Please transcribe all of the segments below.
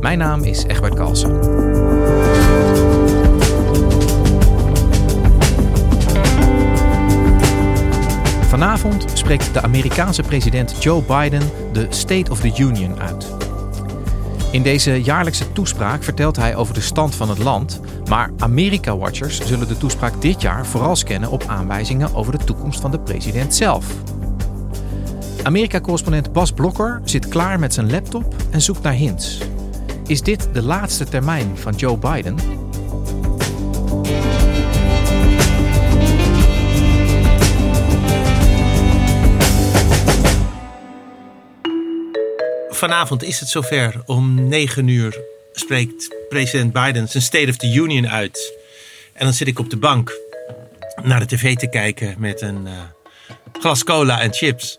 Mijn naam is Egbert Kalsen. Vanavond spreekt de Amerikaanse president Joe Biden de State of the Union uit. In deze jaarlijkse toespraak vertelt hij over de stand van het land, maar Amerika-watchers zullen de toespraak dit jaar vooral scannen op aanwijzingen over de toekomst van de president zelf. Amerika-correspondent Bas Blokker zit klaar met zijn laptop en zoekt naar hints. Is dit de laatste termijn van Joe Biden? Vanavond is het zover. Om 9 uur spreekt president Biden zijn State of the Union uit. En dan zit ik op de bank naar de tv te kijken met een uh, glas cola en chips.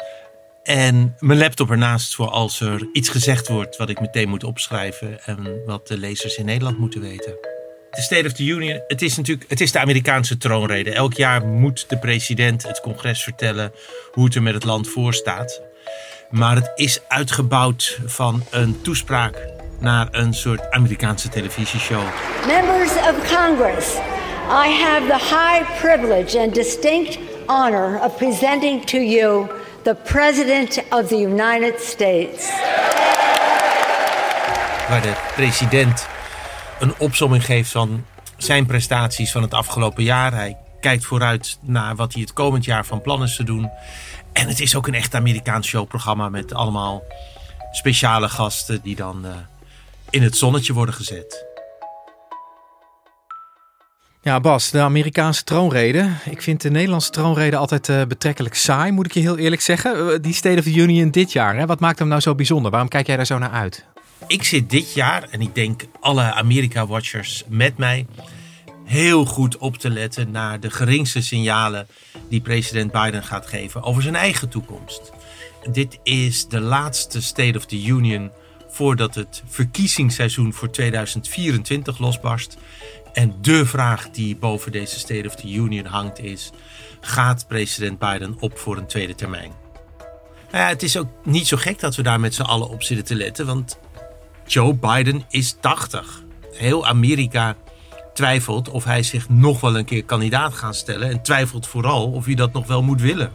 En mijn laptop ernaast voor als er iets gezegd wordt wat ik meteen moet opschrijven en wat de lezers in Nederland moeten weten. De State of the Union, het is natuurlijk het is de Amerikaanse troonrede. Elk jaar moet de president het congres vertellen hoe het er met het land voor staat. Maar het is uitgebouwd van een toespraak naar een soort Amerikaanse televisieshow. Members of Congress, I have the high privilege and distinct honor of presenting to you the President of the United States. Waar de president een opsomming geeft van zijn prestaties van het afgelopen jaar. Hij kijkt vooruit naar wat hij het komend jaar van plan is te doen. En het is ook een echt Amerikaans showprogramma met allemaal speciale gasten die dan uh, in het zonnetje worden gezet. Ja, Bas, de Amerikaanse troonrede. Ik vind de Nederlandse troonrede altijd uh, betrekkelijk saai, moet ik je heel eerlijk zeggen. Uh, die State of the Union dit jaar, hè? wat maakt hem nou zo bijzonder? Waarom kijk jij daar zo naar uit? Ik zit dit jaar, en ik denk alle Amerika-watchers met mij, heel goed op te letten naar de geringste signalen die president Biden gaat geven over zijn eigen toekomst. Dit is de laatste State of the Union voordat het verkiezingsseizoen voor 2024 losbarst. En de vraag die boven deze State of the Union hangt is: gaat president Biden op voor een tweede termijn? Nou het is ook niet zo gek dat we daar met z'n allen op zitten te letten, want Joe Biden is 80. Heel Amerika twijfelt of hij zich nog wel een keer kandidaat gaat stellen en twijfelt vooral of hij dat nog wel moet willen.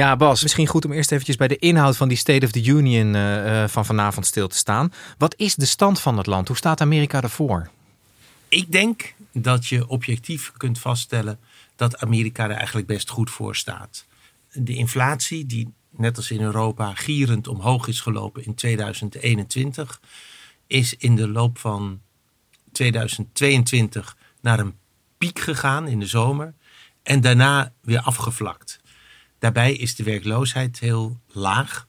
Ja, Bas, misschien goed om eerst eventjes bij de inhoud van die State of the Union uh, van vanavond stil te staan. Wat is de stand van het land? Hoe staat Amerika ervoor? Ik denk dat je objectief kunt vaststellen dat Amerika er eigenlijk best goed voor staat. De inflatie, die net als in Europa gierend omhoog is gelopen in 2021, is in de loop van 2022 naar een piek gegaan in de zomer en daarna weer afgevlakt. Daarbij is de werkloosheid heel laag.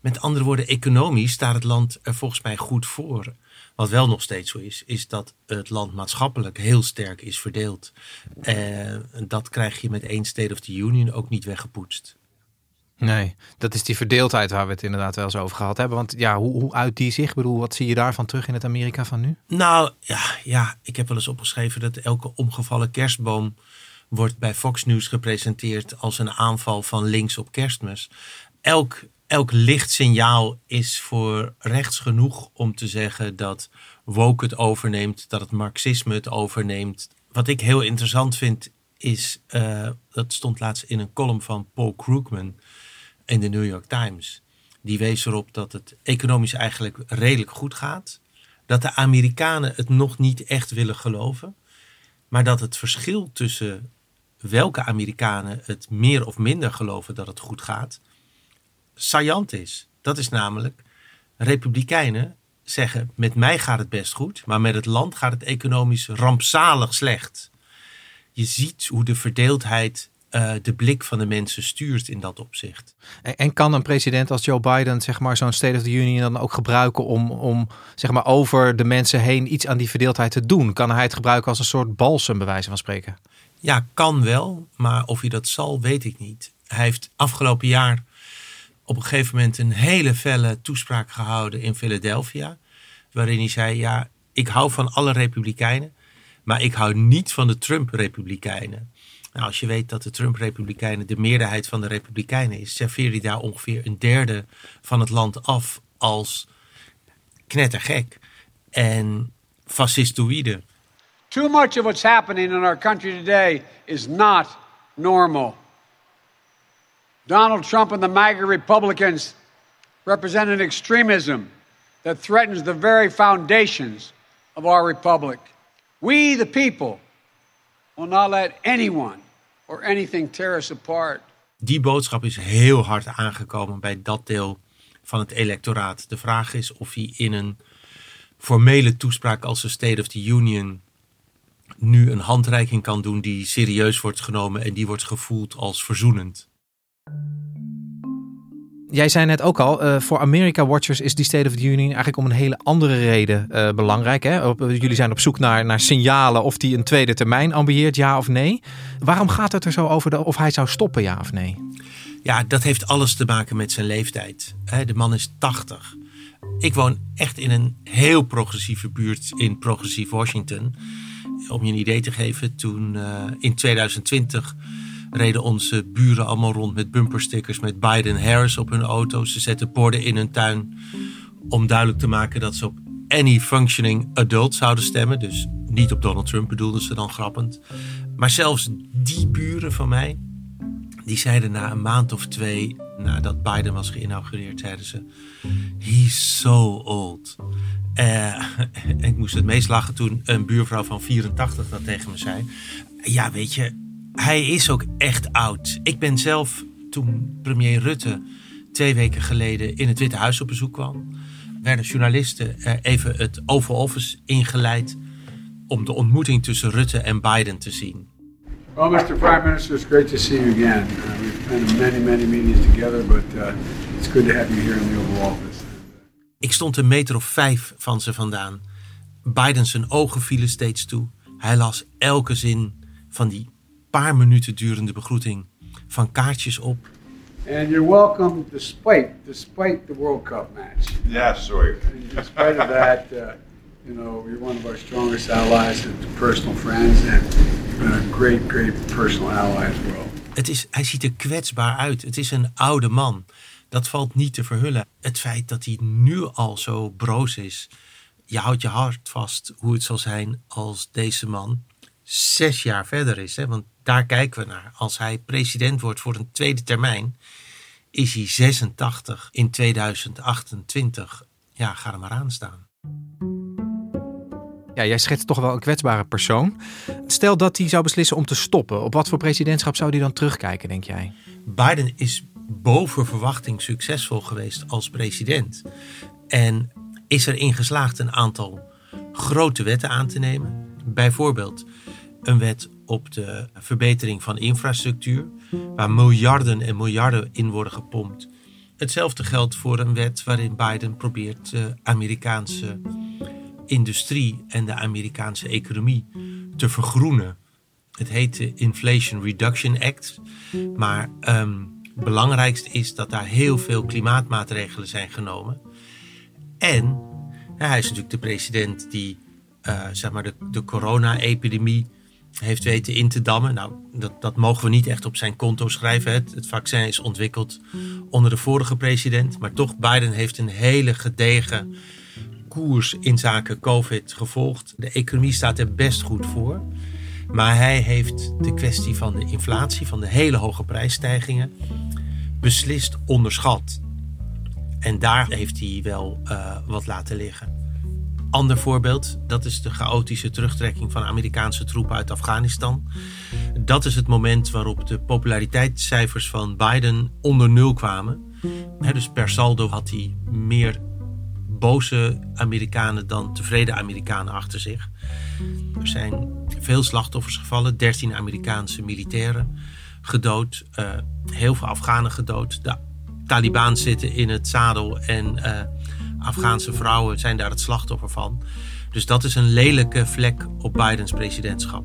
Met andere woorden, economisch staat het land er volgens mij goed voor. Wat wel nog steeds zo is, is dat het land maatschappelijk heel sterk is verdeeld. En eh, dat krijg je met één State of the Union ook niet weggepoetst. Nee, dat is die verdeeldheid waar we het inderdaad wel eens over gehad hebben. Want ja, hoe, hoe uit die zich? Ik bedoel, wat zie je daarvan terug in het Amerika van nu? Nou ja, ja, ik heb wel eens opgeschreven dat elke omgevallen kerstboom wordt bij Fox News gepresenteerd als een aanval van links op kerstmis. Elk, elk lichtsignaal is voor rechts genoeg om te zeggen dat woke het overneemt, dat het marxisme het overneemt. Wat ik heel interessant vind is, uh, dat stond laatst in een column van Paul Krugman in de New York Times. Die wees erop dat het economisch eigenlijk redelijk goed gaat. Dat de Amerikanen het nog niet echt willen geloven. Maar dat het verschil tussen welke Amerikanen het meer of minder geloven dat het goed gaat, saillant is. Dat is namelijk, Republikeinen zeggen: met mij gaat het best goed, maar met het land gaat het economisch rampzalig slecht. Je ziet hoe de verdeeldheid uh, de blik van de mensen stuurt in dat opzicht. En, en, kan een president als Joe Biden zeg maar zo'n State of the Union dan ook gebruiken om, om zeg maar over de mensen heen iets aan die verdeeldheid te doen? Kan hij het gebruiken als een soort balsem bij wijze van spreken? Ja, kan wel, maar of hij dat zal, weet ik niet. Hij heeft afgelopen jaar op een gegeven moment een hele felle toespraak gehouden in Philadelphia. Waarin hij zei: Ja, ik hou van alle Republikeinen, maar ik hou niet van de Trump-Republikeinen. Nou, als je weet dat de Trump-Republikeinen de meerderheid van de Republikeinen is, serveer hij daar ongeveer een derde van het land af als knettergek en fascistoïde. Too much of what's happening in our country today is not normal. Donald Trump and the MAGA Republicans represent an extremism that threatens the very foundations of our republic. We, the people, will not let anyone or anything tear us apart. Die boodschap is heel hard aangekomen bij dat deel van het electoraat. De vraag is of hij in een formele toespraak als de State of the Union nu een handreiking kan doen die serieus wordt genomen en die wordt gevoeld als verzoenend. Jij zei net ook al, uh, voor America Watchers is die State of the Union eigenlijk om een hele andere reden uh, belangrijk. Hè? Op, jullie zijn op zoek naar, naar signalen of die een tweede termijn ambieert, ja of nee. Waarom gaat het er zo over de, of hij zou stoppen, ja of nee? Ja, dat heeft alles te maken met zijn leeftijd. De man is 80. Ik woon echt in een heel progressieve buurt in progressief Washington. Om je een idee te geven, toen uh, in 2020 reden onze buren allemaal rond met bumperstickers met Biden-Harris op hun auto's. Ze zetten borden in hun tuin om duidelijk te maken dat ze op any functioning adult zouden stemmen. Dus niet op Donald Trump bedoelden ze dan grappend. Maar zelfs die buren van mij, die zeiden na een maand of twee nadat Biden was geïnaugureerd, zeiden ze: He's so old. Uh, ik moest het meest lachen toen een buurvrouw van 84 dat tegen me zei. Ja, weet je, hij is ook echt oud. Ik ben zelf, toen premier Rutte twee weken geleden in het Witte Huis op bezoek kwam, werden journalisten even het Oval Office ingeleid om de ontmoeting tussen Rutte en Biden te zien. Well, Mr. Prime Minister, it's great to see you again. Uh, we've many, many meetings together, but uh, it's good to have you here in the Oval Office. Ik stond een meter of vijf van ze vandaan. Biden zijn ogen vielen steeds toe. Hij las elke zin van die paar minuten durende begroeting van kaartjes op. And you're welcome despite despite the World Cup match. Yeah, sorry. in spite of that, uh, you know, you're one of our strongest allies and personal friends, and you've been a great, great personal ally as well. Het is, hij ziet er kwetsbaar uit. Het is een oude man. Dat valt niet te verhullen. Het feit dat hij nu al zo broos is. Je houdt je hart vast hoe het zal zijn als deze man zes jaar verder is. Hè? Want daar kijken we naar. Als hij president wordt voor een tweede termijn, is hij 86 in 2028. Ja, ga er maar aan staan. Ja, jij schetst toch wel een kwetsbare persoon. Stel dat hij zou beslissen om te stoppen. Op wat voor presidentschap zou hij dan terugkijken, denk jij? Biden is boven verwachting succesvol geweest als president. En is erin geslaagd een aantal grote wetten aan te nemen. Bijvoorbeeld een wet op de verbetering van infrastructuur, waar miljarden en miljarden in worden gepompt. Hetzelfde geldt voor een wet waarin Biden probeert de Amerikaanse industrie en de Amerikaanse economie te vergroenen. Het heet de Inflation Reduction Act. Maar um, belangrijkste is dat daar heel veel klimaatmaatregelen zijn genomen. En hij is natuurlijk de president die uh, zeg maar de, de corona-epidemie heeft weten in te dammen. Nou, dat, dat mogen we niet echt op zijn konto schrijven. Het, het vaccin is ontwikkeld onder de vorige president. Maar toch, Biden heeft een hele gedegen koers in zaken COVID gevolgd. De economie staat er best goed voor. Maar hij heeft de kwestie van de inflatie, van de hele hoge prijsstijgingen, beslist onderschat. En daar heeft hij wel uh, wat laten liggen. Ander voorbeeld, dat is de chaotische terugtrekking van Amerikaanse troepen uit Afghanistan. Dat is het moment waarop de populariteitscijfers van Biden onder nul kwamen. dus per saldo had hij meer boze Amerikanen dan tevreden Amerikanen achter zich. Er zijn veel slachtoffers gevallen, 13 Amerikaanse militairen gedood. Uh, heel veel Afghanen gedood. De Taliban zitten in het zadel en uh, Afghaanse vrouwen zijn daar het slachtoffer van. Dus dat is een lelijke vlek op Bidens presidentschap.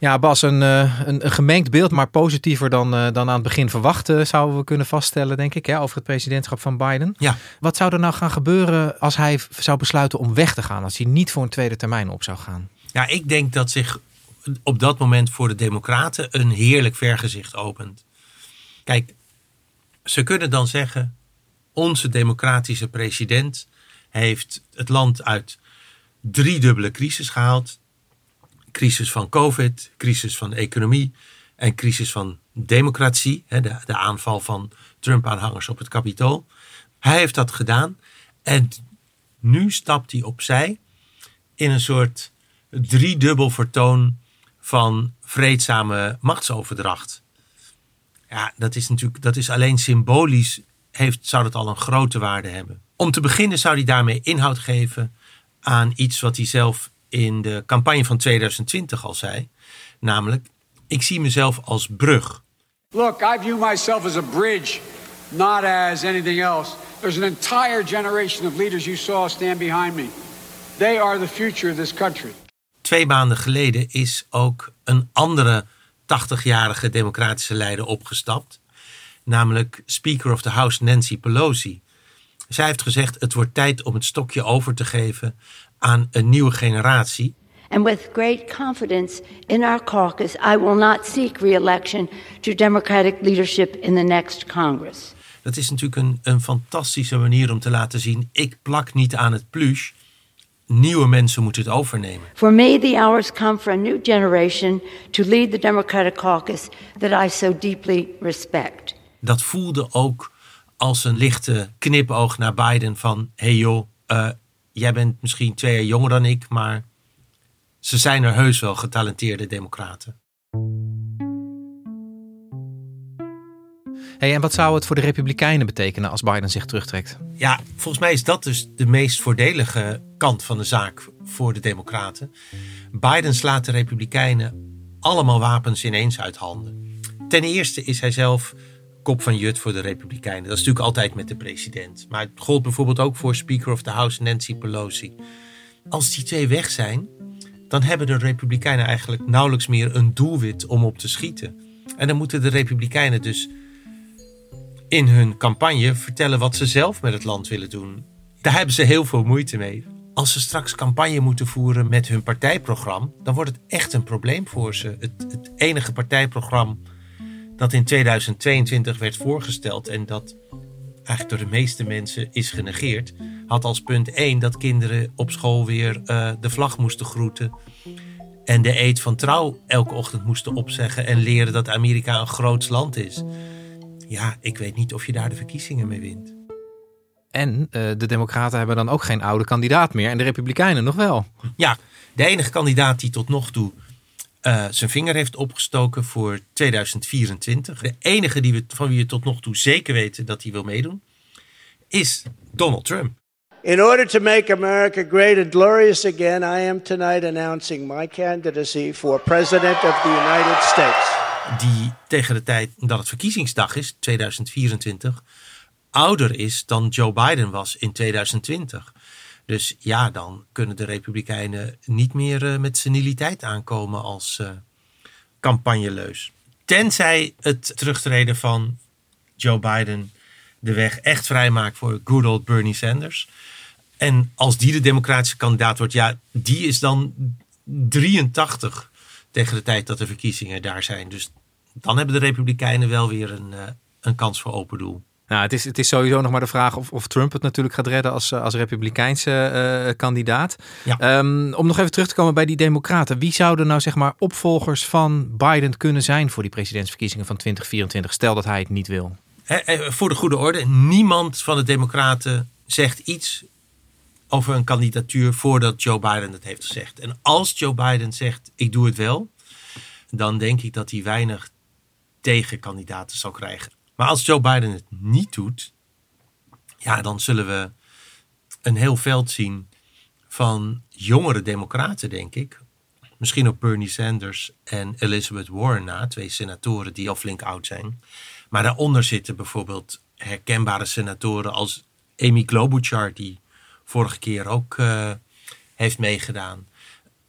Ja, Bas, een, eh, een, een, gemengd beeld, maar positiever dan, uh, dan aan het begin verwacht, zouden we kunnen vaststellen, denk ik, hè, over het presidentschap van Biden. Ja. Wat zou er nou gaan gebeuren als hij zou besluiten om weg te gaan, als hij niet voor een tweede termijn op zou gaan? Ja, ik denk dat zich op dat moment voor de Democraten een heerlijk vergezicht opent. Kijk, ze kunnen dan zeggen: onze democratische president heeft het land uit driedubbele crisis gehaald crisis van COVID, crisis van economie en crisis van democratie. De, de aanval van Trump-aanhangers op het Capitool. Hij heeft dat gedaan en nu stapt hij opzij in een soort driedubbel vertoon van vreedzame machtsoverdracht. Ja, dat is natuurlijk dat is alleen symbolisch heeft, zou dat al een grote waarde hebben. Om te beginnen zou hij daarmee inhoud geven aan iets wat hij zelf in de campagne van 2020 al zei. Namelijk, ik zie mezelf als brug. Look, I view myself as a bridge, not as anything else. There's an entire generation of leaders you saw stand behind me. They are the future of this country. Twee maanden geleden is ook een andere 80-jarige democratische leider opgestapt. Namelijk Speaker of the House Nancy Pelosi. Zij heeft gezegd: het wordt tijd om het stokje over te geven aan een nieuwe generatie. And with great confidence in our caucus, I will not seek re-election to Democratic leadership in the next Congress. Dat is natuurlijk een, een fantastische manier om te laten zien: ik plak niet aan het plush. Nieuwe mensen moeten het overnemen. For me, the hours come for a new generation to lead the Democratic caucus that I so deeply respect. Dat voelde ook als een lichte knipoog naar Biden van: hey joh, uh, jij bent misschien twee jaar jonger dan ik, maar ze zijn er heus wel getalenteerde democraten. Hey, en wat zou het voor de Republikeinen betekenen als Biden zich terugtrekt? Ja, volgens mij is dat dus de meest voordelige kant van de zaak voor de Democraten. Biden slaat de Republikeinen allemaal wapens ineens uit handen. Ten eerste is hij zelf kop van Jut voor de Republikeinen. Dat is natuurlijk altijd met de president. Maar het gold bijvoorbeeld ook voor Speaker of the House Nancy Pelosi. Als die twee weg zijn, dan hebben de Republikeinen eigenlijk nauwelijks meer een doelwit om op te schieten. En dan moeten de Republikeinen dus in hun campagne vertellen wat ze zelf met het land willen doen. Daar hebben ze heel veel moeite mee. Als ze straks campagne moeten voeren met hun partijprogramma, dan wordt het echt een probleem voor ze. Het, het enige partijprogramma dat in 2022 werd voorgesteld en dat eigenlijk door de meeste mensen is genegeerd, had als punt 1 dat kinderen op school weer uh, de vlag moesten groeten. En de eed van trouw elke ochtend moesten opzeggen en leren dat Amerika een groot land is. Ja, ik weet niet of je daar de verkiezingen mee wint. En uh, de Democraten hebben dan ook geen oude kandidaat meer en de Republikeinen nog wel. Ja, de enige kandidaat die tot nog toe uh, zijn vinger heeft opgestoken voor 2024. De enige die we, van wie we tot nog toe zeker weten dat hij wil meedoen, is Donald Trump. In order to make America great and glorious again, I am tonight announcing my candidacy for President of the United States. Die tegen de tijd dat het verkiezingsdag is, 2024, ouder is dan Joe Biden was in 2020. Dus ja, dan kunnen de Republikeinen niet meer uh, met seniliteit aankomen als uh, campagneleus. Tenzij het terugtreden van Joe Biden de weg echt vrijmaakt voor good old Bernie Sanders. En als die de democratische kandidaat wordt, ja, die is dan 83 tegen de tijd dat de verkiezingen daar zijn. Dus dan hebben de Republikeinen wel weer een, uh, een kans voor open doel. Nou, het is, het is sowieso nog maar de vraag of, of Trump het natuurlijk gaat redden als, als republikeinse uh, kandidaat. Ja. Um, om nog even terug te komen bij die democraten. Wie zouden nou zeg maar opvolgers van Biden kunnen zijn voor die presidentsverkiezingen van 2024? Stel dat hij het niet wil. He, voor de goede orde, niemand van de democraten zegt iets over een kandidatuur voordat Joe Biden het heeft gezegd. En als Joe Biden zegt ik doe het wel, dan denk ik dat hij weinig tegenkandidaten zal krijgen. Maar als Joe Biden het niet doet, ja, dan zullen we een heel veld zien van jongere democraten, denk ik. Misschien op Bernie Sanders en Elizabeth Warren na, twee senatoren die al flink oud zijn. Maar daaronder zitten bijvoorbeeld herkenbare senatoren als Amy Klobuchar, die vorige keer ook uh, heeft meegedaan.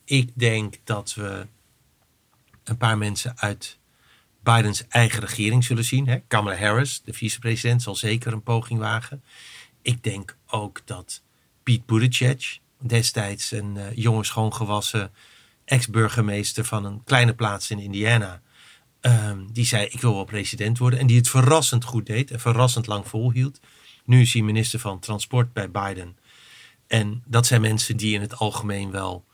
Ik denk dat we een paar mensen uit Bidens eigen regering zullen zien. Hè? Kamala Harris, de vicepresident, zal zeker een poging wagen. Ik denk ook dat Pete Buttigieg, destijds een uh, jonge schoongewassen ex-burgemeester van een kleine plaats in Indiana, um, die zei: Ik wil wel president worden. En die het verrassend goed deed en verrassend lang volhield. Nu is hij minister van Transport bij Biden. En dat zijn mensen die in het algemeen wel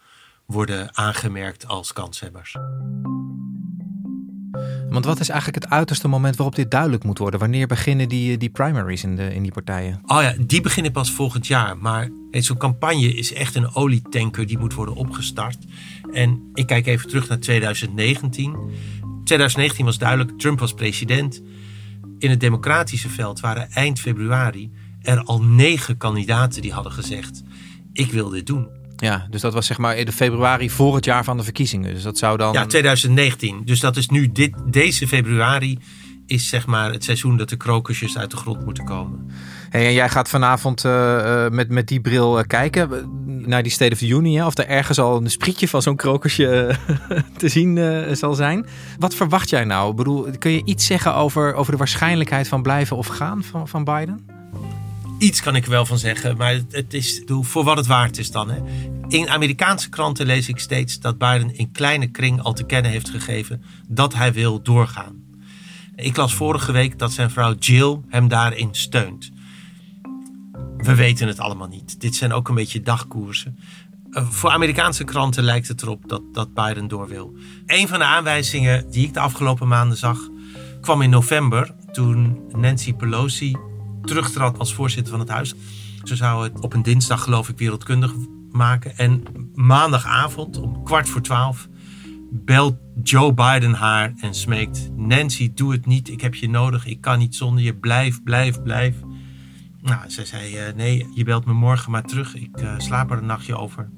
worden aangemerkt als kanshebbers. Want wat is eigenlijk het uiterste moment waarop dit duidelijk moet worden? Wanneer beginnen die, die primaries in, de, in die partijen? Oh ja, die beginnen pas volgend jaar. Maar zo'n campagne is echt een olietanker die moet worden opgestart. En ik kijk even terug naar 2019. 2019 was duidelijk, Trump was president. In het democratische veld waren eind februari er al negen kandidaten die hadden gezegd: Ik wil dit doen. Ja, dus dat was zeg maar in de februari voor het jaar van de verkiezingen. Dus dat zou dan. Ja, 2019. Dus dat is nu dit, deze februari is zeg maar het seizoen dat de krokusjes uit de grond moeten komen. Hey, en jij gaat vanavond uh, met, met die bril uh, kijken naar die State of the Union. Of er ergens al een sprietje van zo'n krokusje te zien zal zijn. Wat verwacht jij nou? Ik bedoel, kun je iets zeggen over, over de waarschijnlijkheid van blijven of gaan van, van Biden? Iets kan ik wel van zeggen, maar het is voor wat het waard is dan. Hè. In Amerikaanse kranten lees ik steeds dat Biden in kleine kring al te kennen heeft gegeven dat hij wil doorgaan. Ik las vorige week dat zijn vrouw Jill hem daarin steunt. We weten het allemaal niet. Dit zijn ook een beetje dagkoersen. Eh, voor Amerikaanse kranten lijkt het erop dat, dat Biden door wil. Een van de aanwijzingen die ik de afgelopen maanden zag, kwam in november toen Nancy Pelosi terugtrad als voorzitter van het huis. Ze zou het op een dinsdag, geloof ik, wereldkundig maken. En maandagavond om kwart voor twaalf belt Joe Biden haar en smeekt: Nancy, doe het niet. Ik heb je nodig. Ik kan niet zonder je. Blijf, blijf, blijf. Nou, zij zei: uh, Nee, je belt me morgen maar terug. Ik uh, slaap er een nachtje over.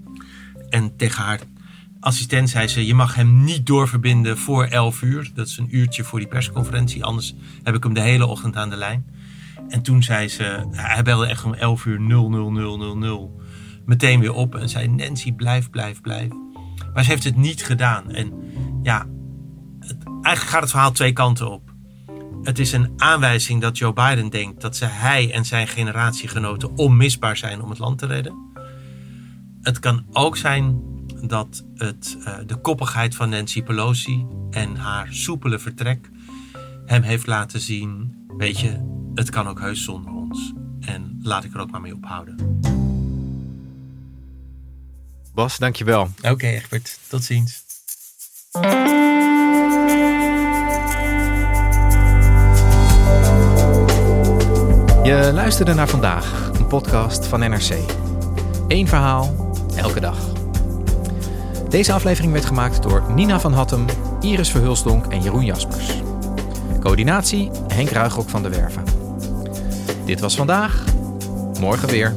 En tegen haar assistent zei ze: Je mag hem niet doorverbinden voor 11 uur. Dat is een uurtje voor die persconferentie. Anders heb ik hem de hele ochtend aan de lijn. En toen zei ze, hij belde echt om 11 uur 00000 meteen weer op en zei Nancy blijf, blijf, blijf. Maar ze heeft het niet gedaan. En ja, het, eigenlijk gaat het verhaal twee kanten op. Het is een aanwijzing dat Joe Biden denkt dat ze, hij en zijn generatiegenoten onmisbaar zijn om het land te redden. Het kan ook zijn dat het, uh, de koppigheid van Nancy Pelosi en haar soepele vertrek hem heeft laten zien, weet je, het kan ook heus zonder ons. En laat ik er ook maar mee ophouden. Bas, dankjewel. Oké, okay, Egbert. Tot ziens. Je luisterde naar vandaag, een podcast van NRC. Eén verhaal, elke dag. Deze aflevering werd gemaakt door Nina van Hattem, Iris Verhulstonk en Jeroen Jaspers. Coördinatie Henk Ruigrok van de Werven. Dit was vandaag. Morgen weer.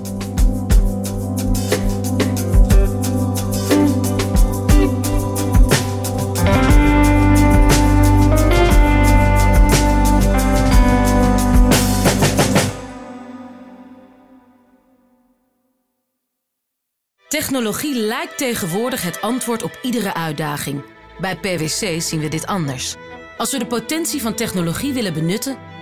Technologie lijkt tegenwoordig het antwoord op iedere uitdaging. Bij PwC zien we dit anders. Als we de potentie van technologie willen benutten